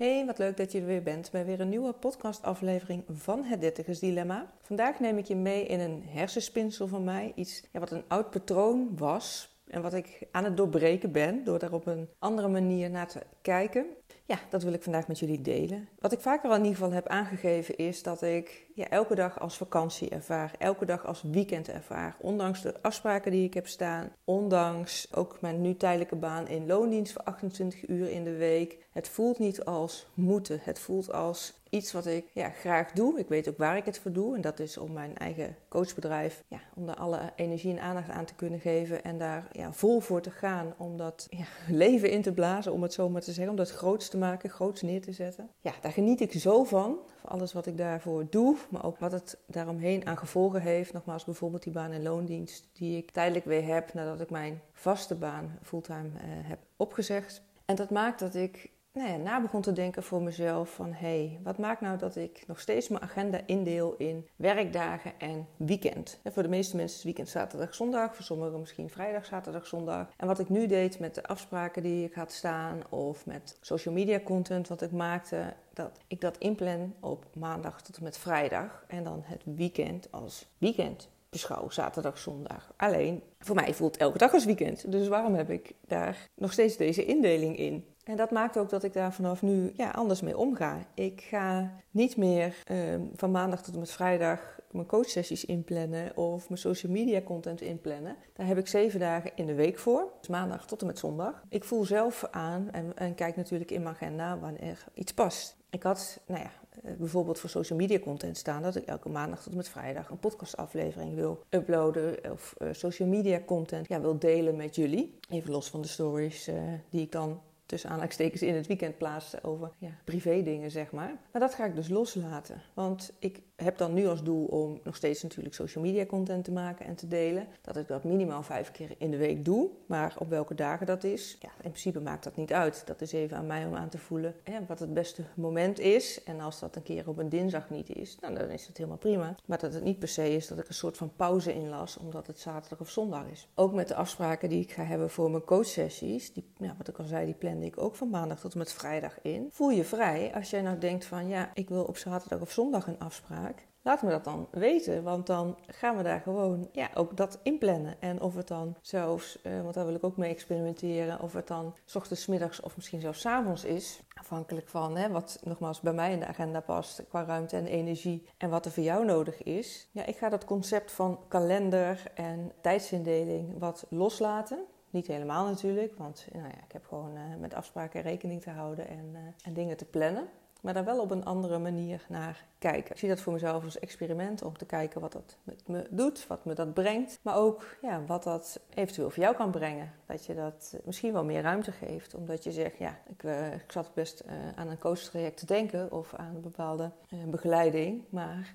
Hey, wat leuk dat je er weer bent bij weer een nieuwe podcastaflevering van Het Dertigers Dilemma. Vandaag neem ik je mee in een hersenspinsel van mij. Iets ja, wat een oud patroon was en wat ik aan het doorbreken ben door daar op een andere manier naar te kijken. Ja, dat wil ik vandaag met jullie delen. Wat ik vaker al in ieder geval heb aangegeven is dat ik elke dag als vakantie ervaar, elke dag als weekend ervaar. Ondanks de afspraken die ik heb staan, ondanks ook mijn nu tijdelijke baan in loondienst voor 28 uur in de week. Het voelt niet als moeten, het voelt als iets wat ik ja, graag doe. Ik weet ook waar ik het voor doe. En dat is om mijn eigen coachbedrijf, ja, om daar alle energie en aandacht aan te kunnen geven. En daar ja, vol voor te gaan. Om dat leven in te blazen, om het zo maar te zeggen. Om dat groots te maken, groots neer te zetten. Ja, daar geniet ik zo van. Voor alles wat ik daarvoor doe. Maar ook wat het daaromheen aan gevolgen heeft. Nogmaals, bijvoorbeeld die baan en loondienst. Die ik tijdelijk weer heb nadat ik mijn vaste baan fulltime uh, heb opgezegd. En dat maakt dat ik nou ja, na begon te denken voor mezelf van... hé, hey, wat maakt nou dat ik nog steeds mijn agenda indeel in werkdagen en weekend? En voor de meeste mensen is weekend zaterdag, zondag. Voor sommigen misschien vrijdag, zaterdag, zondag. En wat ik nu deed met de afspraken die ik had staan... of met social media content wat ik maakte... dat ik dat inplan op maandag tot en met vrijdag. En dan het weekend als weekend beschouw, zaterdag, zondag. Alleen, voor mij voelt elke dag als weekend. Dus waarom heb ik daar nog steeds deze indeling in? En dat maakt ook dat ik daar vanaf nu ja, anders mee omga. Ik ga niet meer ehm, van maandag tot en met vrijdag mijn coachsessies inplannen of mijn social media content inplannen. Daar heb ik zeven dagen in de week voor. Dus maandag tot en met zondag. Ik voel zelf aan en, kijk natuurlijk in mijn agenda wanneer iets past. Ik had, nou ja, eh, bijvoorbeeld voor social media content staan dat ik elke maandag tot en met vrijdag een podcastaflevering wil uploaden of uh, social media content ja, wil delen met jullie. Even los van de stories uh, die ik dan tussen aanhalingstekens in het weekend plaatsen over ja, privé dingen, zeg maar. Maar dat ga ik dus loslaten. Want ik heb dan nu als doel om nog steeds natuurlijk social media content te maken en te delen. Dat ik dat minimaal vijf keer in de week doe. Maar op welke dagen dat is, ja, in principe maakt dat niet uit. Dat is even aan mij om aan te voelen hè, wat het beste moment is. En als dat een keer op een dinsdag niet is, nou, dan is het helemaal prima. Maar dat het niet per se is dat ik een soort van pauze inlas, omdat het zaterdag of zondag is. Ook met de afspraken die ik ga hebben voor mijn coachsessies, die, wat ik al zei, die ik ook van maandag tot en met vrijdag in. Voel je vrij als jij nou denkt van ja, ik wil op zaterdag of zondag een afspraak. Laat me dat dan weten, want dan gaan we daar gewoon ja, ook dat inplannen. En of het dan zelfs, eh, want daar wil ik ook mee experimenteren, of het dan ochtends, middags of misschien zelfs s avonds is. Afhankelijk van hè, wat nogmaals bij mij in de agenda past qua ruimte en energie en wat er voor jou nodig is. Ja, ik ga dat concept van kalender en tijdsindeling wat loslaten. Niet helemaal natuurlijk, want nou ja, ik heb gewoon uh, met afspraken rekening te houden en, uh, en dingen te plannen maar daar wel op een andere manier naar kijken. Ik zie dat voor mezelf als experiment om te kijken wat dat met me doet, wat me dat brengt, maar ook ja, wat dat eventueel voor jou kan brengen. Dat je dat misschien wel meer ruimte geeft, omdat je zegt, ja, ik, uh, ik zat best aan een coachtraject te denken of aan een bepaalde begeleiding, maar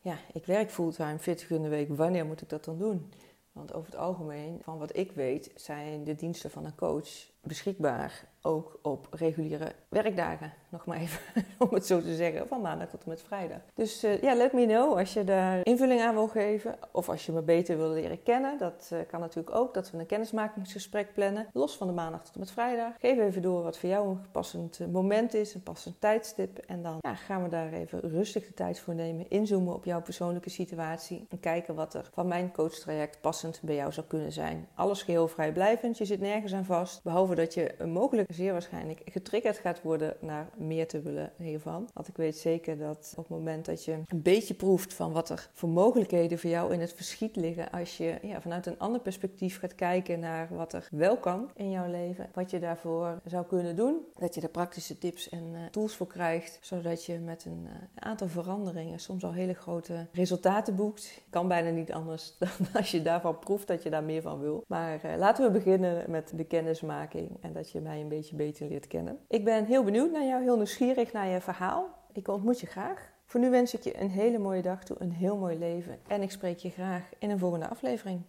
ja, ik werk fulltime 40 uur in de week, wanneer moet ik dat dan doen? Want over het algemeen, van wat ik weet, zijn de diensten van een coach beschikbaar ook op reguliere werkdagen. Nog maar even om het zo te zeggen, van maandag tot en met vrijdag. Dus uh, ja, let me know als je daar invulling aan wil geven. Of als je me beter wil leren kennen. Dat uh, kan natuurlijk ook, dat we een kennismakingsgesprek plannen. Los van de maandag tot en met vrijdag. Geef even door wat voor jou een passend eh, moment is, een passend tijdstip. En dan ja, gaan we daar even rustig de tijd voor nemen. Inzoomen op jouw persoonlijke situatie. En kijken wat er van mijn coachtraject passend bij jou zou kunnen zijn. Alles geheel vrijblijvend, je zit nergens aan vast. Behalve dat je mogelijk zeer waarschijnlijk getriggerd gaat worden naar meer te willen hiervan. Want ik weet zeker dat op het moment dat je een beetje proeft van wat er voor mogelijkheden voor jou in het verschiet liggen, als je ja, vanuit een ander perspectief gaat kijken naar wat er wel kan in jouw leven, wat je daarvoor zou kunnen doen, dat je er praktische tips en uh, tools voor krijgt, zodat je met een uh, aantal veranderingen soms al hele grote resultaten boekt. Kan bijna niet anders dan als je daarvan proeft dat je daar meer van wil. Maar uh, laten we beginnen met de kennismaking en dat je mij een beetje beter leert kennen. Ik ben heel benieuwd naar jou, heel nieuwsgierig naar je verhaal. Ik ontmoet je graag. Voor nu wens ik je een hele mooie dag toe, een heel mooi leven. En ik spreek je graag in een volgende aflevering.